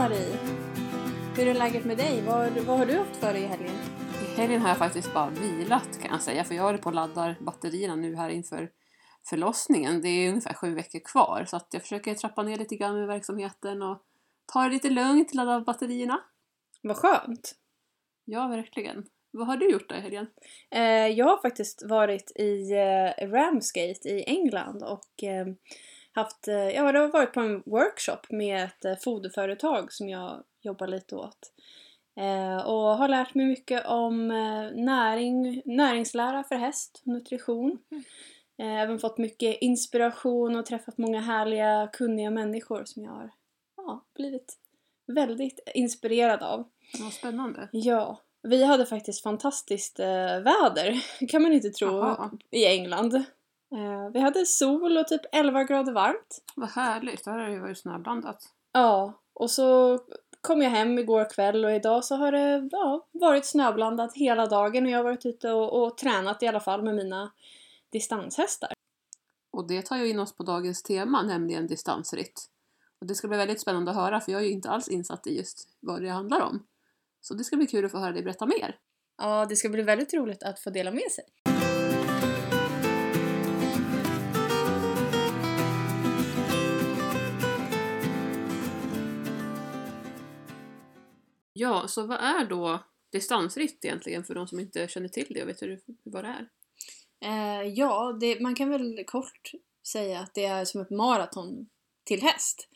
Marie! Hur är läget med dig? Vad, vad har du haft för dig i helgen? I helgen har jag faktiskt bara vilat kan jag säga, för jag håller på och laddar batterierna nu här inför förlossningen. Det är ungefär sju veckor kvar, så att jag försöker trappa ner lite grann med verksamheten och ta det lite lugnt, ladda batterierna. Vad skönt! Ja, verkligen. Vad har du gjort då i helgen? Eh, jag har faktiskt varit i eh, Ramsgate i England och eh, haft, eh, ja, det har varit på en workshop med ett eh, foderföretag som jag jobbar lite åt. Eh, och har lärt mig mycket om näring, näringslära för häst, nutrition. Mm. Även fått mycket inspiration och träffat många härliga, kunniga människor som jag har ja, blivit väldigt inspirerad av. Vad spännande. Ja, vi hade faktiskt fantastiskt väder, kan man inte tro, Jaha. i England. Eh, vi hade sol och typ 11 grader varmt. Vad härligt, det här har ju varit snöblandat. Ja, och så kom jag hem igår kväll och idag så har det ja, varit snöblandat hela dagen och jag har varit ute och, och tränat i alla fall med mina distanshästar. Och det tar ju in oss på dagens tema, nämligen distansritt. Och det ska bli väldigt spännande att höra, för jag är ju inte alls insatt i just vad det handlar om. Så det ska bli kul att få höra dig berätta mer. Ja, det ska bli väldigt roligt att få dela med sig. Ja, så vad är då distansritt egentligen för de som inte känner till det och vet hur, vad det är? Eh, ja, det, man kan väl kort säga att det är som ett maraton till häst.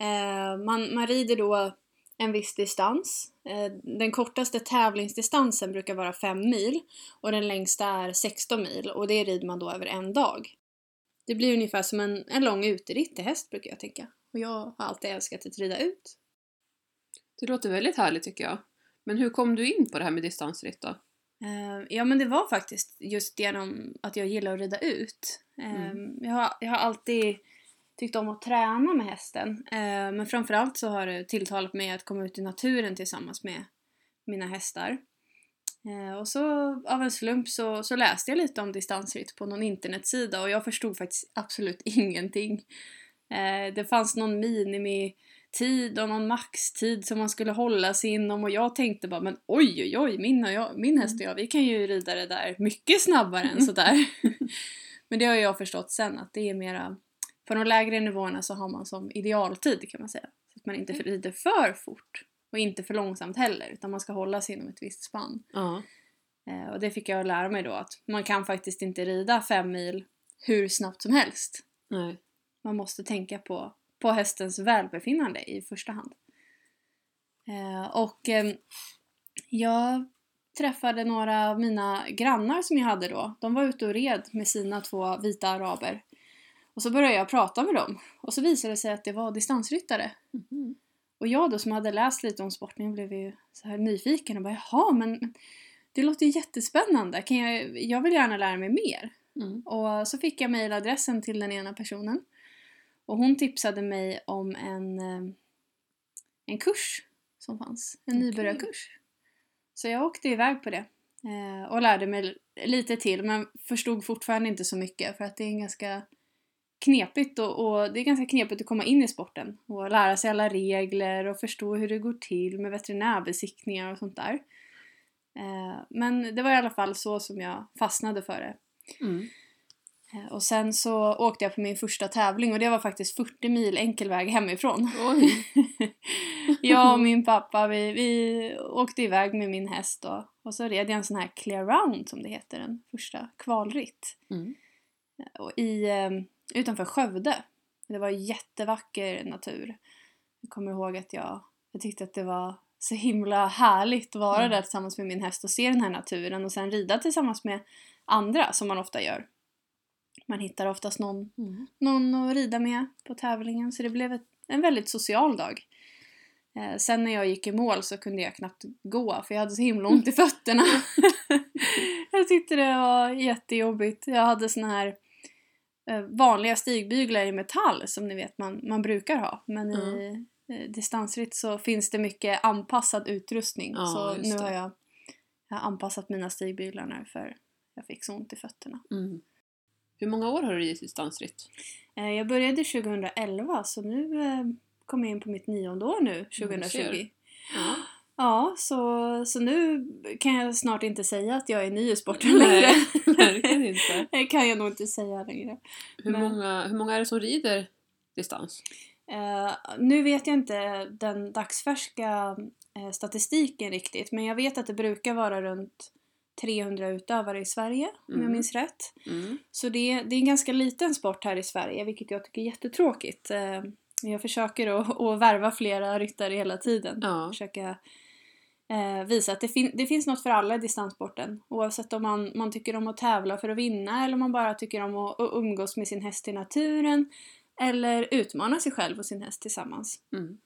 Eh, man, man rider då en viss distans. Eh, den kortaste tävlingsdistansen brukar vara 5 mil och den längsta är 16 mil och det rider man då över en dag. Det blir ungefär som en, en lång uteritt till häst brukar jag tänka. Och jag har alltid älskat att rida ut. Det låter väldigt härligt tycker jag. Men hur kom du in på det här med distansritt då? Eh, ja men det var faktiskt just genom att jag gillar att rida ut. Eh, jag, har, jag har alltid tyckt om att träna med hästen. Eh, men framförallt så har det tilltalat mig att komma ut i naturen tillsammans med mina hästar. Och så av en slump så, så läste jag lite om distansritt på någon internetsida och jag förstod faktiskt absolut ingenting. Det fanns någon minimi tid och någon maxtid som man skulle hålla sig inom och jag tänkte bara men oj oj oj min, och jag, min häst och jag vi kan ju rida det där mycket snabbare än sådär. men det har jag förstått sen att det är mera på de lägre nivåerna så har man som idealtid kan man säga. Så att man inte rider för fort och inte för långsamt heller utan man ska hålla sig inom ett visst spann. Ja. Eh, och det fick jag lära mig då att man kan faktiskt inte rida fem mil hur snabbt som helst. Nej. Man måste tänka på, på hästens välbefinnande i första hand. Eh, och eh, jag träffade några av mina grannar som jag hade då. De var ute och red med sina två vita araber. Och så började jag prata med dem. Och så visade det sig att det var distansryttare. Mhm. Och jag då som hade läst lite om sporten blev ju så här nyfiken och bara jaha men det låter ju jättespännande. Kan jag, jag vill gärna lära mig mer. Mm. Och så fick jag mejladressen till den ena personen. Och hon tipsade mig om en, eh, en kurs som fanns. En Okej. nybörjarkurs. Så jag åkte iväg på det. eh, Och lärde mig lite till men förstod fortfarande inte så mycket för att det är ganska knepigt och, och det är ganska knepigt att komma in i sporten och lära sig alla regler och förstå hur det går till med veterinärbesiktningar och sånt där. Eh, Men det var i alla fall så som jag fastnade för det. Mm. Eh, Och sen så åkte jag på min första tävling och det var faktiskt 40 mil enkel väg hemifrån. Oj. jag och min pappa vi, vi åkte iväg med min häst och, och så red jag en sån här clear round som det heter, en första kvalritt. Mm. Och i, eh, utanför Skövde. Det var jättevacker natur. Jag kommer ihåg att jag, jag tyckte att det var så himla härligt att vara Mm. där tillsammans med min häst och se den här naturen och sen rida tillsammans med andra som man ofta gör. Man hittar oftast någon, Mm. någon att rida med på tävlingen så det blev ett, en väldigt social dag. Eh, sen när jag gick i mål så kunde jag knappt gå för jag hade så himla ont i fötterna. jag tyckte det var jättejobbigt. Jag hade såna här eh, vanliga stigbyglar i metall som ni vet man, man brukar ha. Men i eh, distansritt så finns det mycket anpassad utrustning. Ja, så nu har jag, jag har anpassat mina stigbyglar nu för jag fick så ont i fötterna. Mm. Hur många år har du ridit distansritt? Eh, Jag började 2011 så nu eh, kommer jag in på mitt nionde år nu, du 2020. ser. Ja. Ja, så, så nu kan jag snart inte säga att jag är ny i sporten längre. Nej, verkligen inte. Det kan jag nog inte säga längre. Hur Men- många, hur många är det som rider distans? Eh, nu vet jag inte den dagsfärska eh, statistiken riktigt, men jag vet att det brukar vara runt 300 utövare i Sverige, om jag Mm. minns rätt. Mm. Så det, det är en ganska liten sport här i Sverige, vilket jag tycker är jättetråkigt. Eh, jag försöker att, att värva flera ryttare hela tiden. Ja. Försöka eh, visa att det, fin- det finns något för alla i distanssporten. Oavsett om man, man tycker om att tävla för att vinna eller om man bara tycker om att, att umgås med sin häst i naturen. Eller utmana sig själv och sin häst tillsammans. Mm.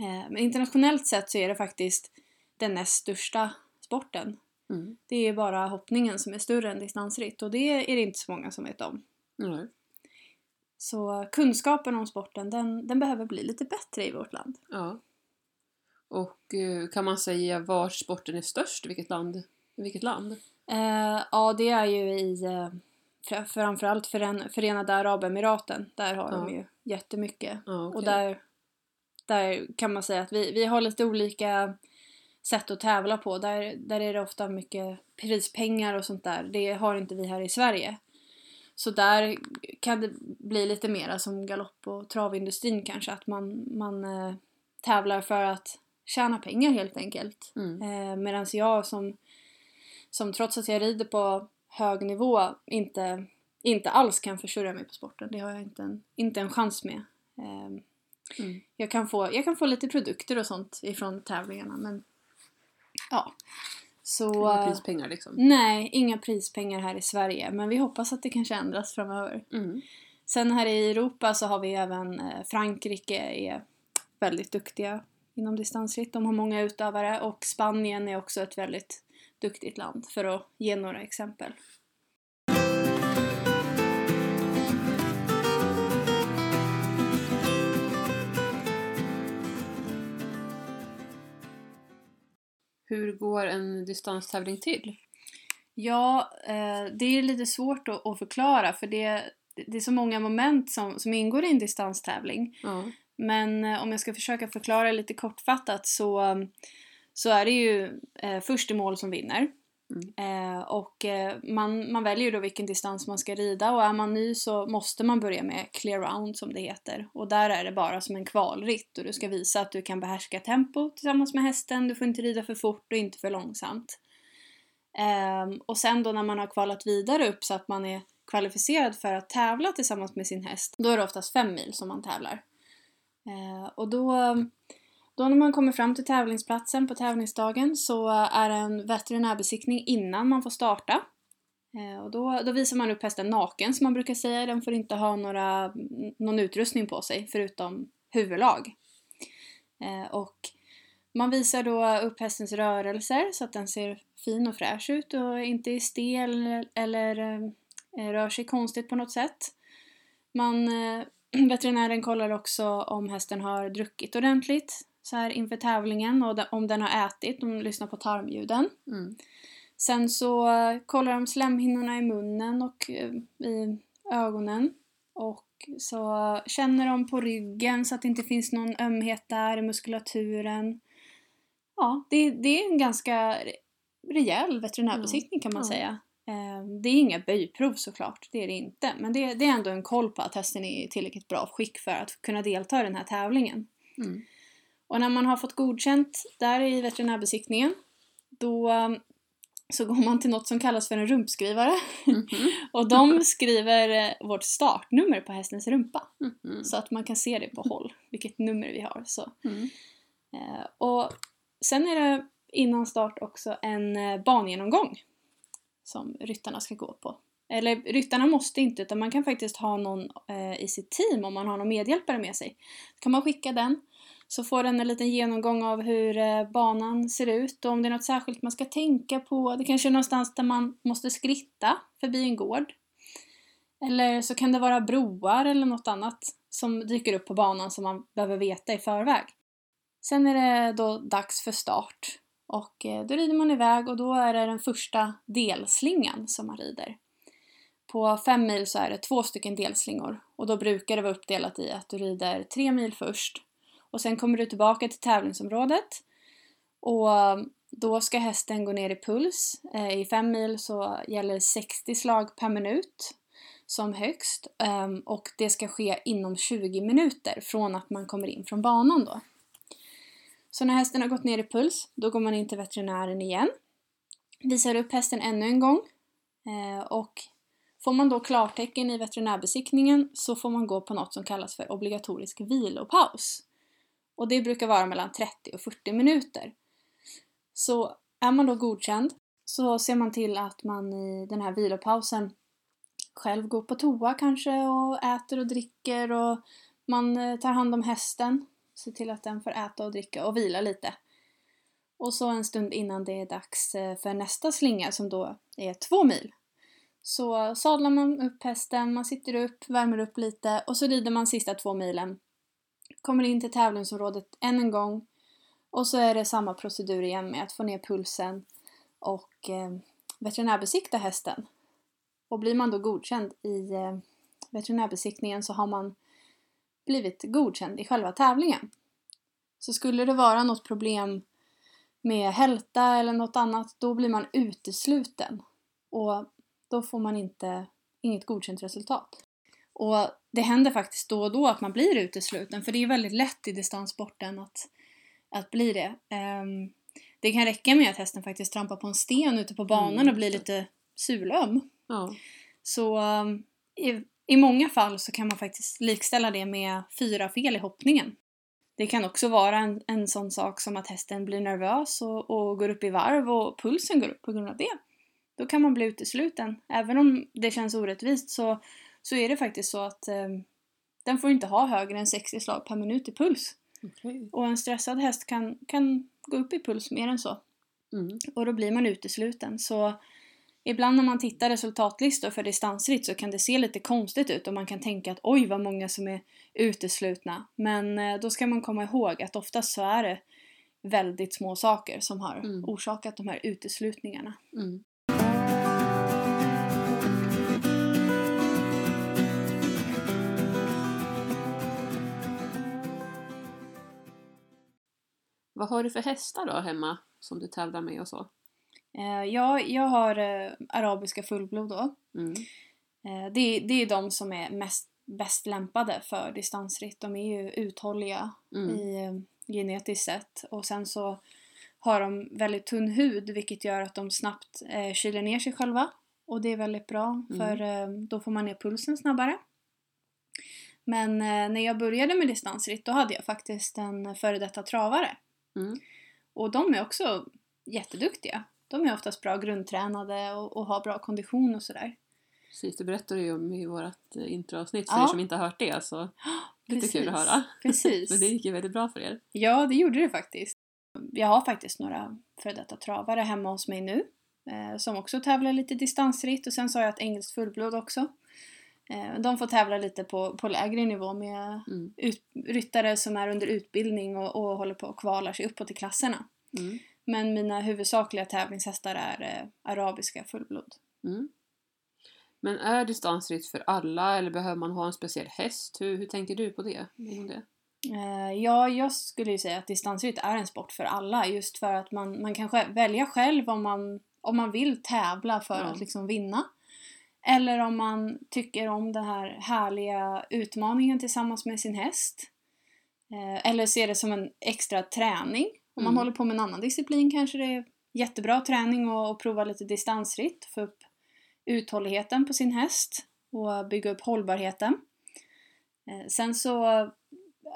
Eh, men internationellt sett så är det faktiskt den näst största sporten. Mm. Det är bara hoppningen som är större än distansritt och det är det inte så många som vet om. Nej. Så kunskapen om sporten den, den behöver bli lite bättre i vårt land. Ja. Och eh, kan man säga var sporten är störst? Vilket land? Vilket land? Eh, ja, det är ju i eh, fra- framförallt Fören- Förenade Arabemiraten. Där har de Ja. ju jättemycket. Ja, okej. Och där, där kan man säga att vi, vi har lite olika sätt att tävla på. Där, där är det ofta mycket prispengar och sånt där. Det har inte vi här i Sverige. Så där kan det bli lite mera som galopp och travindustrin kanske. Att man, man eh, tävlar för att tjäna pengar helt enkelt. Mm. Eh, Medan jag som, som trots att jag rider på hög nivå inte, inte alls kan försörja mig på sporten. Det har jag inte en, inte en chans med. Eh, Mm. jag, kan få, jag kan få lite produkter och sånt ifrån tävlingarna men ja. Så, Inga eh, prispengar liksom. nej, inga prispengar här i Sverige men vi hoppas att det kanske ändras framöver. Mm. Sen här i Europa så har vi även eh, Frankrike är väldigt duktiga inom distansritt. De har många utövare och Spanien är också ett väldigt duktigt land för att ge några exempel. Hur går en distanstävling till? Ja, eh, det är lite svårt att, förklara för det, det är så många moment som, som ingår i en distanstävling. Ja. Men eh, om jag ska försöka förklara lite kortfattat så, så är det ju eh, först i mål som vinner. Mm. Eh, och eh, man, man väljer då vilken distans man ska rida och är man ny så måste man börja med clear round som det heter. Och där är det bara som en kvalritt och du ska visa att du kan behärska tempo tillsammans med hästen, du får inte rida för fort och inte för långsamt. Eh, och sen då när man har kvalat vidare upp så att man är kvalificerad för att tävla tillsammans med sin häst, då är det oftast fem mil som man tävlar. Eh, och då, då när man kommer fram till tävlingsplatsen på tävlingsdagen så är det en veterinärbesiktning innan man får starta. Eh, och då, då visar man upp hästen naken som man brukar säga. Den får inte ha några, någon utrustning på sig förutom huvudlag. Eh, och man visar då upp hästens rörelser så att den ser fin och fräsch ut och inte är stel eller eh, rör sig konstigt på något sätt. Man, veterinären kollar också om hästen har druckit ordentligt så här inför tävlingen och om den har ätit, de lyssnar på tarmljuden. Mm. Sen så kollar de slemhinnorna i munnen och eh, i ögonen. Och så känner de på ryggen så att det inte finns någon ömhet där i muskulaturen. Ja, det, det är en ganska re- rejäl veterinärbesiktning kan man Ja. säga. Eh, Det är inga böjprov såklart, det är det inte. Men det, det är ändå en koll på att hästen är i tillräckligt bra skick för att kunna delta i den här tävlingen. Mm. Och när man har fått godkänt där i veterinärbesiktningen då um, så går man till något som kallas för en rumpskrivare. Mhm. Och de skriver eh, vårt startnummer på hästens rumpa. Mhm. Så att man kan se det på håll, vilket nummer vi har. Så. Mm. Eh, och sen är det innan start också en eh, bangenomgång som ryttarna ska gå på. Eller ryttarna måste inte utan man kan faktiskt ha någon eh, i sitt team om man har någon medhjälpare med sig. Så kan man skicka den så får den en liten genomgång av hur eh, banan ser ut och om det är något särskilt man ska tänka på. Det kanske är någonstans där man måste skritta förbi en gård. Eller så kan det vara broar eller något annat som dyker upp på banan som man behöver veta i förväg. Sen är det då dags för start och eh, då rider man iväg och då är det den första delslingan som man rider. På fem mil så är det två stycken delslingor och då brukar det vara uppdelat i att du rider tre mil först och sen kommer du tillbaka till tävlingsområdet. Och um, då ska hästen gå ner i puls. Eh, I fem mil så gäller 60 slag per minut som högst. Ehm, och det ska ske inom 20 minuter från att man kommer in från banan då. Så när hästen har gått ner i puls, då går man in till veterinären igen. Visar upp hästen ännu en gång. Eh, och får man då klartecken i veterinärbesiktningen så får man gå på något som kallas för obligatorisk vilopaus. Och det brukar vara mellan 30 och 40 minuter. Så är man då godkänd så ser man till att man i den här vilopausen själv går på toa kanske och äter och dricker och man eh, tar hand om hästen. Ser till att den får äta och dricka och vila lite. Och så en stund innan det är dags eh, för nästa slinga som då är två mil. Så sadlar man upp hästen, man sitter upp, värmer upp lite och så rider man sista två milen. Kommer in till tävlingsområdet än en gång och så är det samma procedur igen med att få ner pulsen och eh, veterinärbesikta hästen. Och blir man då godkänd i eh, veterinärbesiktningen så har man blivit godkänd i själva tävlingen. Så skulle det vara något problem med hälta eller något annat, då blir man utesluten. Och då får man inte, inget godkänt resultat. Och det händer faktiskt då och då att man blir utesluten, för det är väldigt lätt i distanssporten att, att bli det. Um, det kan räcka med att hästen faktiskt trampar på en sten ute på banan mm. och blir lite sulöm. Ja. Så um, i, i många fall så kan man faktiskt likställa det med fyra fel i hoppningen. Det kan också vara en, en sån sak som att hästen blir nervös och, och går upp i varv och pulsen går upp på grund av det. Då kan man bli utesluten. Även om det känns orättvist så, så är det faktiskt så att eh, den får inte ha högre än 60 slag per minut i puls. Okay. Och en stressad häst kan, kan gå upp i puls mer än så. Mm. Och då blir man utesluten. Så ibland när man tittar resultatlistor för distansritt så kan det se lite konstigt ut och man kan tänka att oj vad många som är uteslutna. Men eh, då ska man komma ihåg att oftast så är det väldigt små saker som har Mm. orsakat de här uteslutningarna. Mm. Vad har du för hästar då hemma som du tävlar med och så? Eh, ja, jag har eh, arabiska fullblod då. Mm. Eh, det, det är de som är mest bäst lämpade för distansritt. De är ju uthålliga Mm. i genetiskt sett. Och sen så har de väldigt tunn hud vilket gör att de snabbt eh, kyler ner sig själva. Och det är väldigt bra Mm. för eh, då får man ner pulsen snabbare. Men eh, när jag började med distansritt då hade jag faktiskt en före detta travare. Mm. Och de är också jätteduktiga. De är oftast bra grundtränade och, och har bra kondition och sådär. Precis, det berättade du ju om i vårt eh, introavsnitt för Ja. er som inte har hört det så lite kul att Precis. höra. Precis. Men det gick ju väldigt bra för er. Ja, det gjorde det faktiskt. Jag har faktiskt några före detta travare hemma hos mig nu. Eh, som också tävlar lite distansritt och sen så har jag ett engelskt fullblod också. Eh, de får tävla lite på, på lägre nivå med Mm. ut, ryttare som är under utbildning och, och håller på att kvalar sig uppåt i klasserna. Mm. Men mina huvudsakliga tävlingshästar är eh, arabiska fullblod. Mm. Men är distansritt för alla eller behöver man ha en speciell häst? Hur, hur tänker du på det? Inom det? Eh, ja, jag skulle ju säga att distansritt är en sport för alla just för att man, man kan välja själv om man, om man vill tävla för Ja. att liksom vinna. Eller om man tycker om den här härliga utmaningen tillsammans med sin häst. Eh, eller ser det som en extra träning. Om man Mm. håller på med en annan disciplin kanske det är jättebra träning att prova lite distansritt. Få upp uthålligheten på sin häst och bygga upp hållbarheten. Eh, Sen så,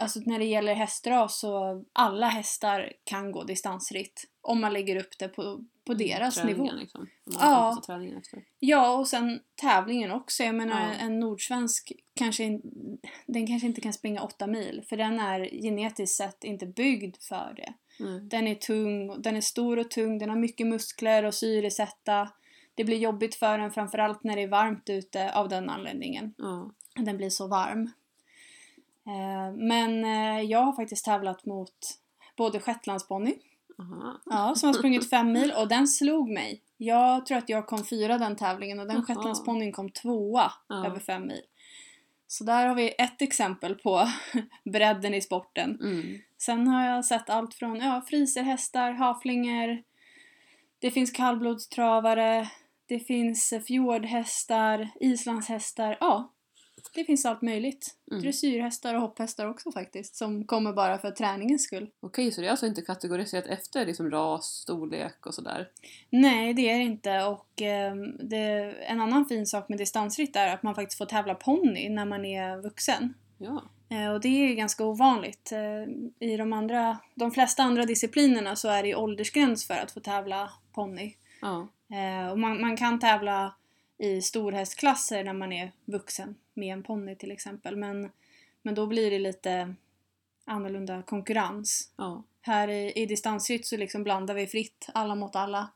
alltså när det gäller hästras så alla hästar kan gå distansritt. Om man lägger upp det på, på deras Mm, Träningen, nivå. Liksom. Ja. efter. Ja, och sen tävlingen också. Jag menar Ja. en nordsvensk kanske, den kanske inte kan springa åtta mil. För den är genetiskt sett inte byggd för det. Mm. Den är tung, den är stor och tung, den har mycket muskler och syresätta. Det blir jobbigt för den framförallt när det är varmt ute av den anledningen. Ja. Den blir så varm. Eh, Men eh, jag har faktiskt tävlat mot både shetlandsponny, ja, som har sprungit fem mil och den slog mig. Jag tror att jag kom fyra den tävlingen och den shetlandsponnyn kom tvåa Ja. över fem mil. Så där har vi ett exempel på bredden i sporten. Mm. Sen har jag sett allt från ja, friserhästar, haflingar, det finns kallblodstravare, det finns fjordhästar, islandshästar, ja. Det finns allt möjligt. Mm. Dressyrhästar och hopphästar också faktiskt, som kommer bara för träningens skull. Okej, så det är alltså inte kategoriserat efter liksom ras, storlek och sådär? Nej, det är det inte. Och eh, det, en annan fin sak med distansritt är att man faktiskt får tävla ponny när man är vuxen. Ja. Eh, och det är ju ganska ovanligt. Eh, I de, andra, de flesta andra disciplinerna så är det ju åldersgräns för att få tävla ponny. ja. Eh, och man, man kan tävla i storhästklasser när man är vuxen med en ponny till exempel. Men, men då blir det lite annorlunda konkurrens. Ja. Här i, i distansritt så liksom blandar vi fritt, alla mot alla.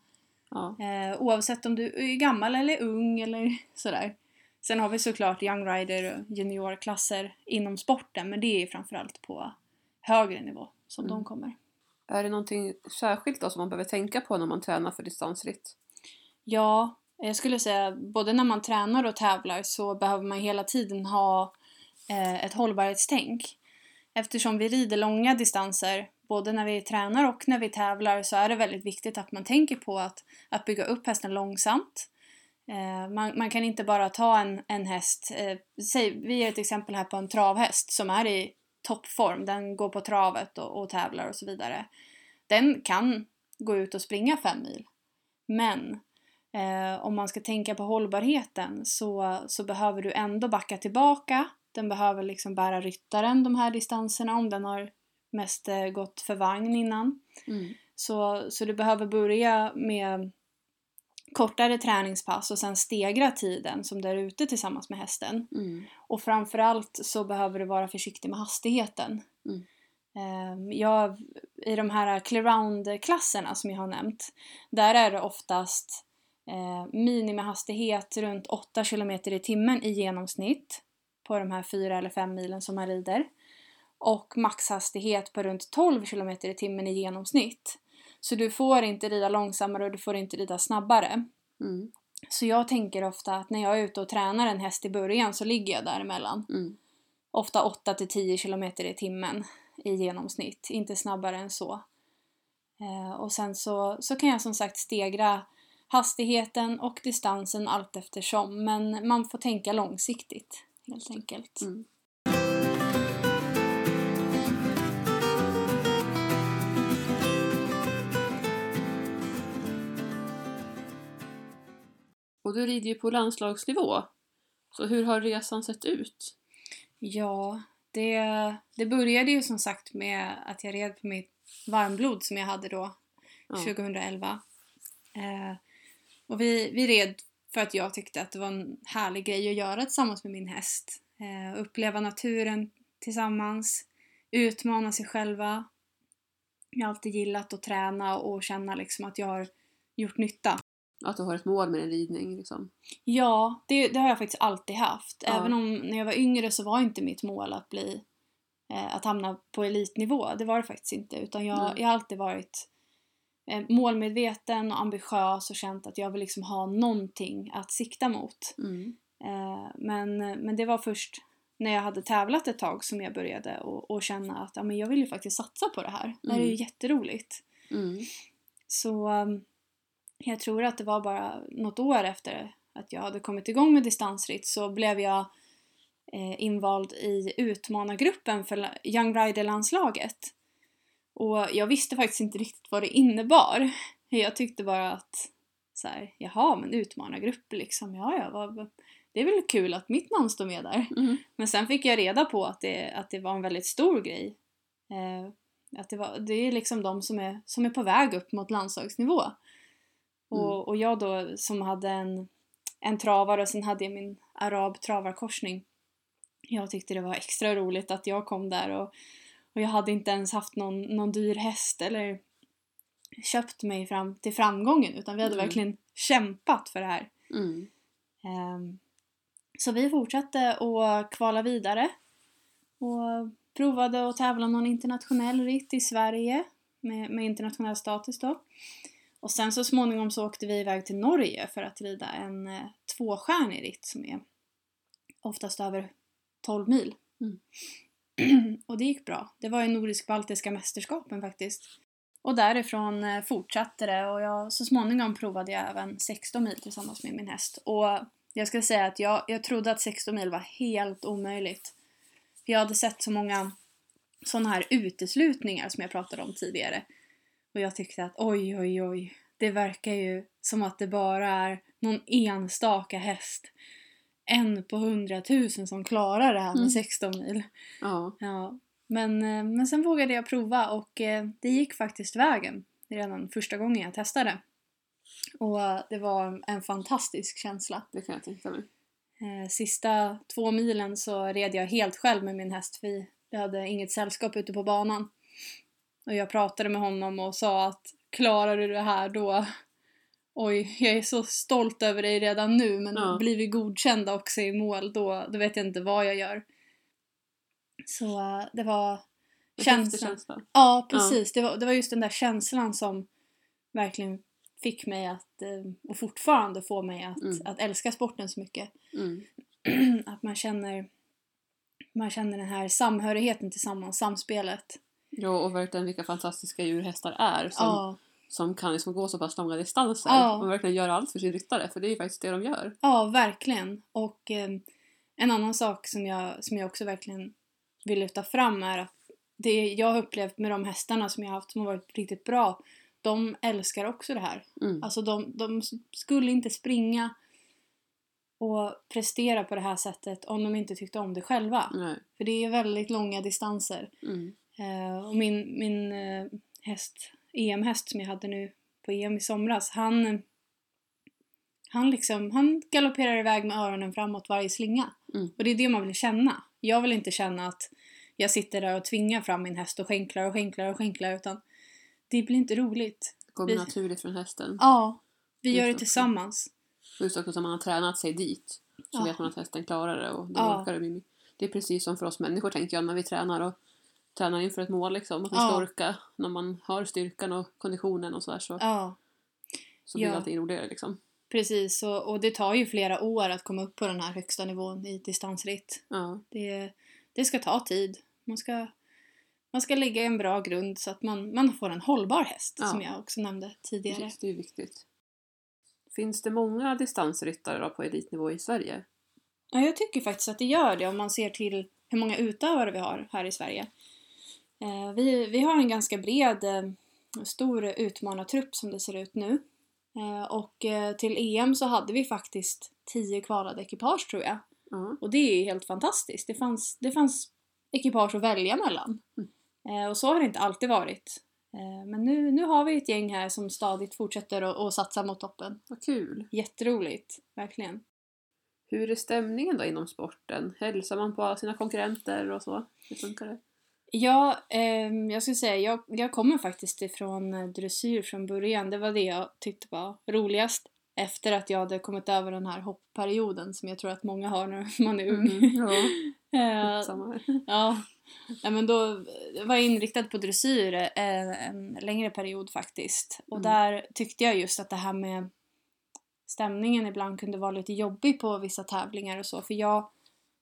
Ja. Eh, oavsett om du är gammal eller ung eller sådär. Sen har vi såklart young rider och juniorklasser inom sporten men det är framförallt på högre nivå som Mm. de kommer. Är det någonting särskilt då som man behöver tänka på när man tränar för distansritt? Ja, jag skulle säga både när man tränar och tävlar så behöver man hela tiden ha eh, ett hållbarhetstänk. Eftersom vi rider långa distanser, både när vi tränar och när vi tävlar, så är det väldigt viktigt att man tänker på att, att bygga upp hästen långsamt. Eh, man, man kan inte bara ta en, en häst, eh, säg, vi ger ett exempel här på en travhäst som är i toppform, den går på travet och, och tävlar och så vidare. Den kan gå ut och springa fem mil. Men Eh, om man ska tänka på hållbarheten så, så behöver du ändå backa tillbaka. Den behöver liksom bära ryttaren de här distanserna om den har mest eh, gått för vagn innan. Mm. Så, så du behöver börja med kortare träningspass och sen stegra tiden som du är ute tillsammans med hästen. Mm. Och framförallt så behöver du vara försiktig med hastigheten. Mm. Eh, jag, I de här clear-round-klasserna som jag har nämnt, där är det oftast eh, minimihastighet runt 8 km i timmen i genomsnitt på de här 4 eller 5 milen som man rider. Och maxhastighet på runt 12 km i timmen i genomsnitt. Så du får inte rida långsammare och du får inte rida snabbare. Mm. Så jag tänker ofta att när jag är ute och tränar en häst i början så ligger jag däremellan. Mm. Ofta 8 till 10 km i timmen i genomsnitt, inte snabbare än så. Eh, och sen så, så kan jag som sagt stegra hastigheten och distansen allt eftersom men man får tänka långsiktigt helt enkelt. Mm. Och du rider ju på landslagsnivå. Så hur har resan sett ut? Ja, det, det började ju som sagt med att jag red på mitt varmblod som jag hade då Ja. 2011. Eh, och vi, vi red för att jag tyckte att det var en härlig grej att göra tillsammans med min häst. Eh, uppleva naturen tillsammans, utmana sig själva. Jag har alltid gillat att träna och känna liksom att jag har gjort nytta. Att du har ett mål med din ridning liksom. Ja, det, det har jag faktiskt alltid haft. Ja. Även om när jag var yngre så var inte mitt mål att bli eh, att hamna på elitnivå. Det var det faktiskt inte. Utan jag, jag har alltid varit målmedveten och ambitiös och känt att jag vill liksom ha någonting att sikta mot. Mm. Eh, men, men det var först när jag hade tävlat ett tag som jag började och, och känna att ja, men jag vill ju faktiskt satsa på det här. Det här är ju Mm. jätteroligt. Mm. Så um, jag tror att det var bara något år efter att jag hade kommit igång med distansritt så blev jag eh, invald i utmanargruppen för Young Rider-landslaget. Och jag visste faktiskt inte riktigt vad det innebar. Jag tyckte bara att så här, jaha, men utmanargrupp liksom, ja, ja, vad, det är väl kul att mitt namn står med där. Mm. Men sen fick jag reda på att det, att det var en väldigt stor grej. Eh, att det, var, det är liksom de som är, som är på väg upp mot landslagsnivå. Och, och jag då som hade en, en travare och sen hade jag min arab travarkorsning. Jag tyckte det var extra roligt att jag kom där och, och jag hade inte ens haft någon, någon dyr häst eller köpt mig fram till framgången utan vi hade Mm. verkligen kämpat för det här. Mm. Ehm, Så vi fortsatte att kvala vidare och provade att tävla någon internationell ritt i Sverige med, med internationell status då. Och sen så småningom så åkte vi iväg till Norge för att rida en eh, tvåstjärnig ritt som är oftast över 12 mil. Mm. och det gick bra. Det var ju Nordisk-Baltiska mästerskapen faktiskt. Och därifrån eh, fortsatte det och jag, så småningom provade jag även 16 mil tillsammans med min häst. Och jag ska säga att jag, jag trodde att 16 mil var helt omöjligt. För jag hade sett så många sådana här uteslutningar som jag pratade om tidigare. Och jag tyckte att oj, oj, oj. Det verkar ju som att det bara är någon enstaka häst. En på hundratusen som klarar det här med Mm. 16 mil. Ja. Ja, men, eh, men sen vågade jag prova och eh, det gick faktiskt vägen redan första gången jag testade. Och det var en fantastisk känsla. Det kan jag tänka mig. Eh, Sista två milen så red jag helt själv med min häst vi hade inget sällskap ute på banan. Och jag pratade med honom och sa att klarar du det här då Oj, jag är så stolt över dig redan nu men Ja. blir vi godkända också i mål då, då vet jag inte vad jag gör. Så eh, det var känslan. känsla. Ja, precis. Det, var, det var just den där känslan som verkligen fick mig att, eh, och fortfarande får mig att, Mm. att älska sporten så mycket. Mm. att man känner, man känner den här samhörigheten tillsammans, samspelet. Ja, och verkligen vilka fantastiska djur hästar är som, Ja, som kan liksom gå så pass långa distanser Ja. och verkligen göra allt för sin ryttare, för det är ju faktiskt det de gör. ja, verkligen. Och eh, en annan sak som jag, som jag också verkligen vill lyfta fram är att det jag har upplevt med de hästarna som jag har haft som har varit riktigt bra, de älskar också det här. Mm. Alltså de, de skulle inte springa och prestera på det här sättet om de inte tyckte om det själva. Nej. För det är väldigt långa distanser. Mm. Eh, och min, min eh, häst, EM-häst som jag hade nu på EM i somras, han, han, liksom, han galopperar iväg med öronen framåt varje slinga. Mm. Och det är det man vill känna. Jag vill inte känna att jag sitter där och tvingar fram min häst och skänklar och skänklar och skänklar utan det blir inte roligt. Det kommer Vi- naturligt från hästen. Ja, vi Just gör det tillsammans. Just också som man har tränat sig dit så Ja. vet man att hästen klarar det och då Ja. orkar det. Det är precis som för oss människor tänker jag när vi tränar och tränar inför ett mål liksom. Att man ska Ja. orka när man har styrkan och konditionen och sådär så, Ja, så blir Ja. allting roligare liksom. precis. Och, och det tar ju flera år att komma upp på den här högsta nivån i distansritt. Ja. Det, det ska ta tid. Man ska, man ska lägga en bra grund så att man, man får en hållbar häst, Ja. som jag också nämnde tidigare. Precis, det är viktigt. Finns det många distansryttare då på elitnivå i Sverige? Ja, jag tycker faktiskt att det gör det om man ser till hur många utövare vi har här i Sverige. Eh, vi, vi har en ganska bred, eh, stor utmanartrupp som det ser ut nu. Eh, och till EM så hade vi faktiskt tio kvalade ekipage tror jag. Ja. Och det är helt fantastiskt. Det fanns, det fanns ekipage att välja mellan. Mm. Och så har det inte alltid varit. Men nu, nu har vi ett gäng här som stadigt fortsätter att att satsa mot toppen. Vad kul! Jätteroligt, verkligen. Hur är stämningen då inom sporten? Hälsar man på sina konkurrenter och så? Hur funkar det? Ja, ehm, jag skulle säga, jag, jag kommer faktiskt ifrån eh, dressyr från början. Det var det jag tyckte var roligast. Efter att jag hade kommit över den här hoppperioden som jag tror att många har när man är ung. Mhm, ja, Eh. Ja, ja men då var jag inriktad på dressyr eh, en längre period faktiskt. Och Mm. där tyckte jag just att det här med stämningen ibland kunde vara lite jobbig på vissa tävlingar och så. För jag,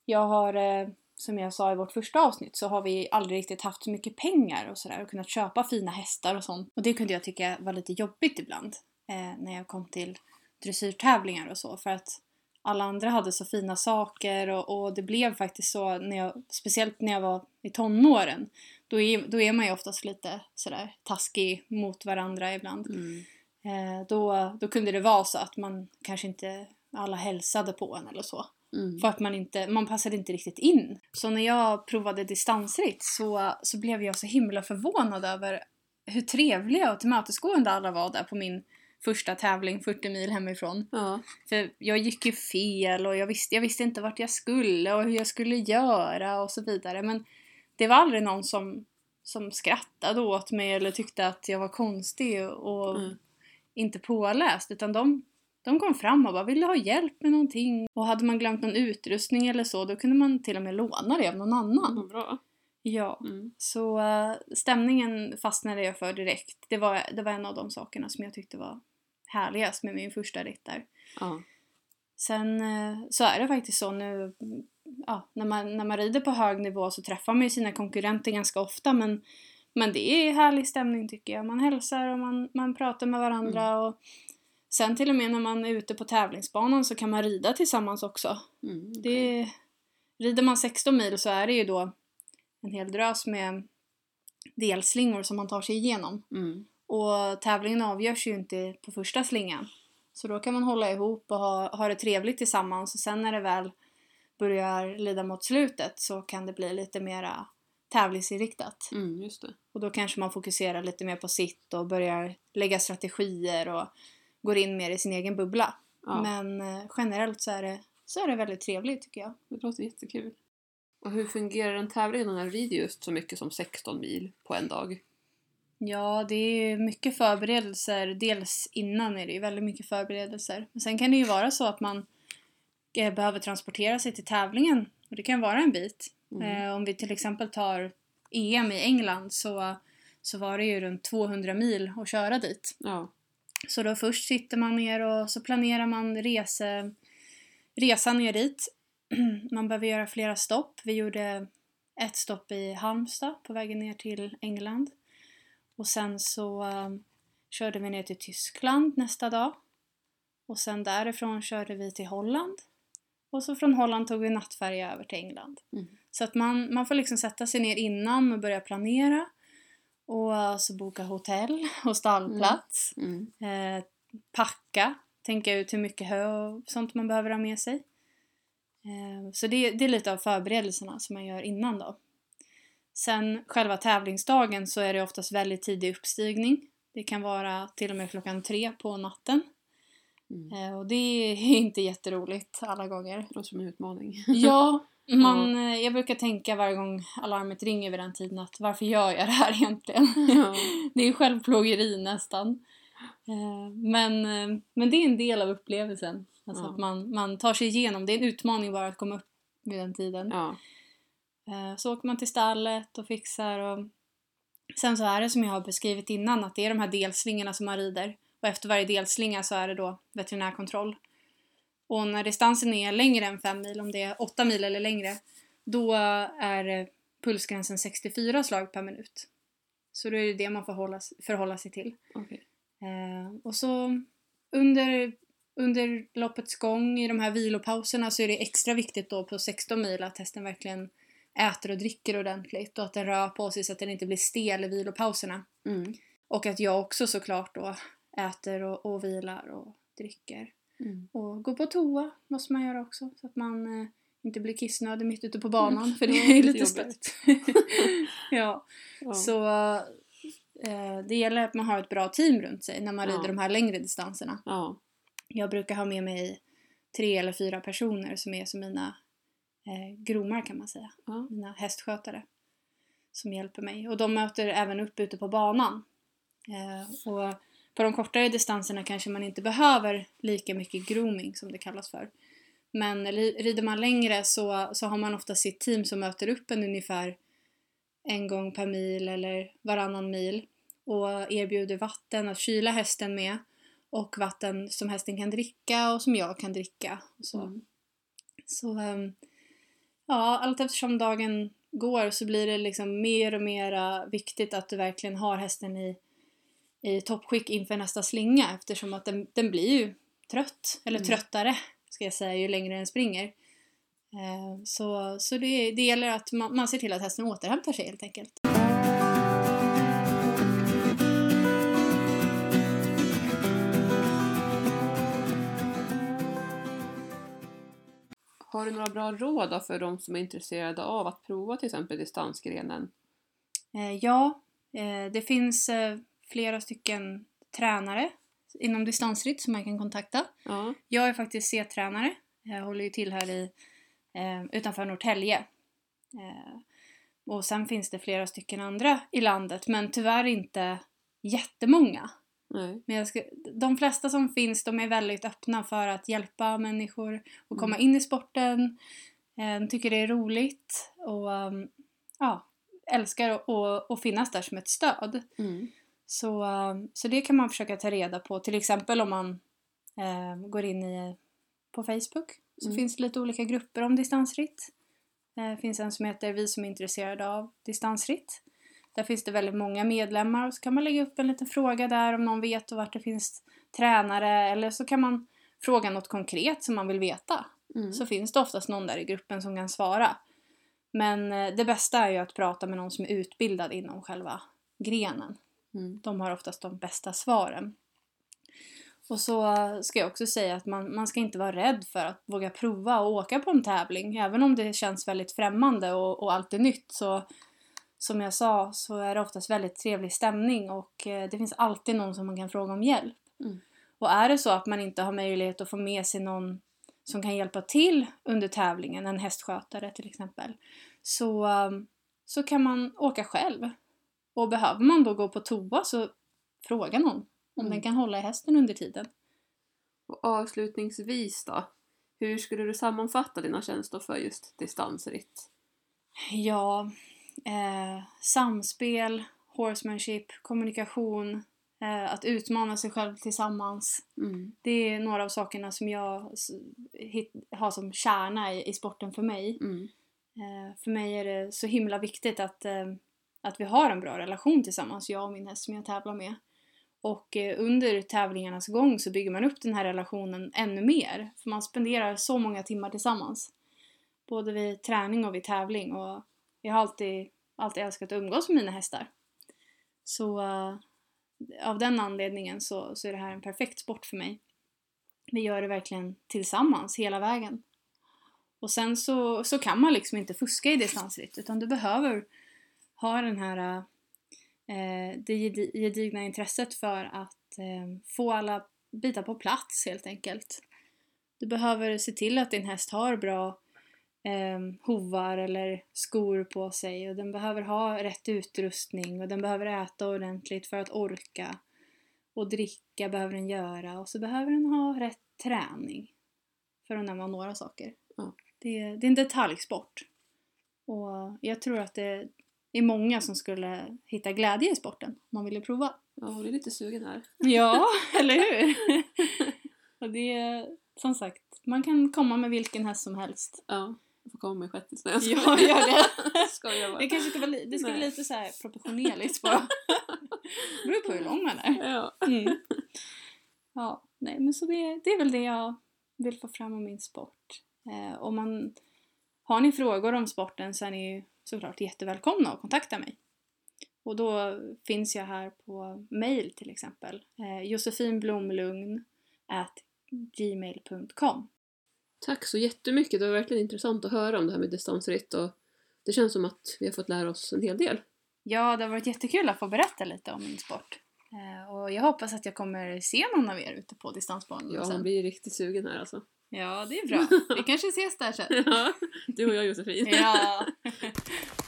jag har, eh, som jag sa i vårt första avsnitt, så har vi aldrig riktigt haft så mycket pengar och sådär och kunnat köpa fina hästar och sånt. Och det kunde jag tycka var lite jobbigt ibland eh, när jag kom till dressyrtävlingar och så. För att alla andra hade så fina saker och, och det blev faktiskt så, när jag, speciellt när jag var i tonåren, då är, då är man ju oftast lite sådär taskig mot varandra ibland. Mm. Eh, då, då kunde det vara så att man kanske inte alla hälsade på en eller så. Mm. För att man inte, man passade inte riktigt in. Så när jag provade distansritt så, så blev jag så himla förvånad över hur trevliga och tillmötesgående alla var där på min första tävling 40 mil hemifrån. Ja, För jag gick ju fel och jag visste, jag visste inte vart jag skulle och hur jag skulle göra och så vidare. Men det var aldrig någon som, som skrattade åt mig eller tyckte att jag var konstig och Mm. inte påläst. Utan de, de kom fram och bara ville ha hjälp med någonting. Och hade man glömt någon utrustning eller så då kunde man till och med låna det av någon annan. vad bra. Ja. Mm. Så eh, stämningen fastnade jag för direkt. Det var, det var en av de sakerna som jag tyckte var härligast med min första ritt där. Ja. Sen eh, så är det faktiskt så nu ja, när, man, när man rider på hög nivå så träffar man ju sina konkurrenter ganska ofta men, men det är härlig stämning tycker jag. Man hälsar och man, man pratar med varandra Mm. och sen till och med när man är ute på tävlingsbanan så kan man rida tillsammans också. Mm, okej. Det, rider man 16 mil så är det ju då en hel drös med delslingor som man tar sig igenom. Mm. Och tävlingen avgörs ju inte på första slingan. Så då kan man hålla ihop och ha, ha det trevligt tillsammans och sen när det väl börjar lida mot slutet så kan det bli lite mera tävlingsinriktat. Mm. Och då kanske man fokuserar lite mer på sitt och börjar lägga strategier och går in mer i sin egen bubbla. Ja, Men eh, generellt så är, det, så är det väldigt trevligt tycker jag. det låter jättekul. Och hur fungerar en tävling när man rider just så mycket som 16 mil på en dag? Ja, det är mycket förberedelser. Dels innan är det ju väldigt mycket förberedelser. Men sen kan det ju vara så att man eh, behöver transportera sig till tävlingen. Och det kan vara en bit. Mm. Eh, om vi till exempel tar EM i England så, så var det ju runt 200 mil att köra dit. Ja. Så då först sitter man ner och så planerar man rese, resan ner dit. Man behöver göra flera stopp. Vi gjorde ett stopp i Halmstad på vägen ner till England. Och sen så um, körde vi ner till Tyskland nästa dag. Och sen därifrån körde vi till Holland. Och så från Holland tog vi nattfärja över till England. Mm. Så att man, man får liksom sätta sig ner innan och börja planera. Och så boka hotell och stallplats. Mm. Eh, packa, tänka ut hur mycket hö och sånt man behöver ha med sig. Eh, så det, det är lite av förberedelserna som man gör innan då. Sen själva tävlingsdagen så är det oftast väldigt tidig uppstigning. Det kan vara till och med klockan tre på natten. Mm. Eh, och det är inte jätteroligt alla gånger. Det låter som en utmaning. Ja, man, eh, jag brukar tänka varje gång alarmet ringer vid den tiden att varför gör jag det här egentligen? ja. Det är självplågeri nästan. Eh, Men, eh, men det är en del av upplevelsen. Alltså Ja. att man, man tar sig igenom. Det är en utmaning bara att komma upp vid den tiden. Så åker man till stallet och fixar och sen så är det som jag har beskrivit innan att det är de här delslingorna som man rider och efter varje delslinga så är det då veterinärkontroll. Och när distansen är längre än 5 mil, om det är 8 mil eller längre, då är pulsgränsen 64 slag per minut. Så då är det det man får hålla, förhålla sig till. Okej. Eh, och så under, under loppets gång i de här vilopauserna så är det extra viktigt då på 16 mil att hästen verkligen äter och dricker ordentligt och att den rör på sig så att den inte blir stel i vilopauserna. Mm. Och att jag också såklart då äter och, och vilar och dricker. Mm. Och går på toa måste man göra också så att man eh, inte blir kissnödig mitt ute på banan för det är lite stört. ja. Ja. Så eh, det gäller att man har ett bra team runt sig när man Ja. rider de här längre distanserna. ja. Jag brukar ha med mig tre eller fyra personer som är som mina eh, gromar kan man säga. Ja. Mina hästskötare. Som hjälper mig. Och de möter även upp ute på banan. Eh, och på de kortare distanserna kanske man inte behöver lika mycket grooming som det kallas för. Men ri- rider man längre så, så har man ofta sitt team som möter upp en ungefär en gång per mil eller varannan mil och erbjuder vatten att kyla hästen med och vatten som hästen kan dricka och som jag kan dricka. Så Mm. så ehm, ja, allt eftersom dagen går så blir det liksom mer och mer viktigt att du verkligen har hästen i, i toppskick inför nästa slinga eftersom att den, den blir ju trött, eller Mm. tröttare ska jag säga, ju längre den springer. Eh, Så, så det, det gäller att man, man ser till att hästen återhämtar sig helt enkelt. Har du några bra råd för de som är intresserade av att prova till exempel distansgrenen? Eh, Ja, eh, det finns flera stycken tränare inom distansritt som man kan kontakta. Ja. Jag är faktiskt C-tränare. Jag håller ju till här i, eh, utanför Norrtälje. Eh, och sen finns det flera stycken andra i landet, men tyvärr inte jättemånga. Nej. Men jag ska, de flesta som finns, de är väldigt öppna för att hjälpa människor och komma Mm. in i sporten. Eh, tycker det är roligt och um, ja, älskar att- att att finnas där som ett stöd. Mm. Så, um, så det kan man försöka ta reda på. Till exempel om man eh, går in i, på Facebook så Mm. finns det lite olika grupper om distansritt. Det finns en som heter Vi som är intresserade av distansritt. Där finns det väldigt många medlemmar och så kan man lägga upp en liten fråga där om någon vet vart det finns tränare eller så kan man fråga något konkret som man vill veta. Mm. Så finns det oftast någon där i gruppen som kan svara. Men eh, det bästa är ju att prata med någon som är utbildad inom själva grenen. Mm. De har oftast de bästa svaren. Och så ska jag också säga att man, man ska inte vara rädd för att våga prova och åka på en tävling. Även om det känns väldigt främmande och, och allt är nytt så som jag sa så är det oftast väldigt trevlig stämning och eh, det finns alltid någon som man kan fråga om hjälp. Mm. Och är det så att man inte har möjlighet att få med sig någon som kan hjälpa till under tävlingen, en hästskötare till exempel, så, um, så kan man åka själv. Och behöver man då gå på toa så fråga någon om Mm. den kan hålla i hästen under tiden. Och avslutningsvis då, hur skulle du sammanfatta dina känslor för just distansritt? Ja, eh, samspel, horsemanship, kommunikation, eh, att utmana sig själv tillsammans. Mm. Det är några av sakerna som jag hit, har som kärna i, i sporten för mig. Mm. Eh, för mig är det så himla viktigt att, eh, att vi har en bra relation tillsammans, jag och min häst som jag tävlar med. Och eh, under tävlingarnas gång så bygger man upp den här relationen ännu mer. För man spenderar så många timmar tillsammans. Både vid träning och vid tävling. Och jag har alltid, alltid älskat att umgås med mina hästar. Så uh, av den anledningen så, så är det här en perfekt sport för mig. Vi gör det verkligen tillsammans hela vägen. Och sen så, så kan man liksom inte fuska i distansritt utan du behöver ha den här eh, det gedi- gedigna intresset för att eh, få alla bitar på plats helt enkelt. Du behöver se till att din häst har bra eh, hovar eller skor på sig och den behöver ha rätt utrustning och den behöver äta ordentligt för att orka. Och dricka behöver den göra och så behöver den ha rätt träning. För att nämna några saker. Ja. Det, det är en detaljsport. Och jag tror att det är många som skulle hitta glädje i sporten om man ville prova. Ja, jag är lite sugen här. Ja, eller hur? och det är som sagt, man kan komma med vilken häst som helst. Ja, jag får komma med shettis. Nej, Ja, gör det. Skojar bara. Det kanske ska vara, li- det ska vara lite så här proportionerligt bara. Det beror på hur lång man är. Ja. Mm. Ja, nej men så det, det är väl det jag vill få fram om min sport. Eh, om man, har ni frågor om sporten så är ni ju såklart jättevälkomna att kontakta mig. Och då finns jag här på mail till exempel. Eh, josefinblomlugn gmail.com Tack så jättemycket. Det var verkligen intressant att höra om det här med distansritt och det känns som att vi har fått lära oss en hel del. Ja, det har varit jättekul att få berätta lite om min sport. Eh, och jag hoppas att jag kommer se någon av er ute på distansbanan Ja, man blir riktigt sugen här alltså. Ja, det är bra. Vi kanske ses där sen. Ja, du och jag Josefin. Ja.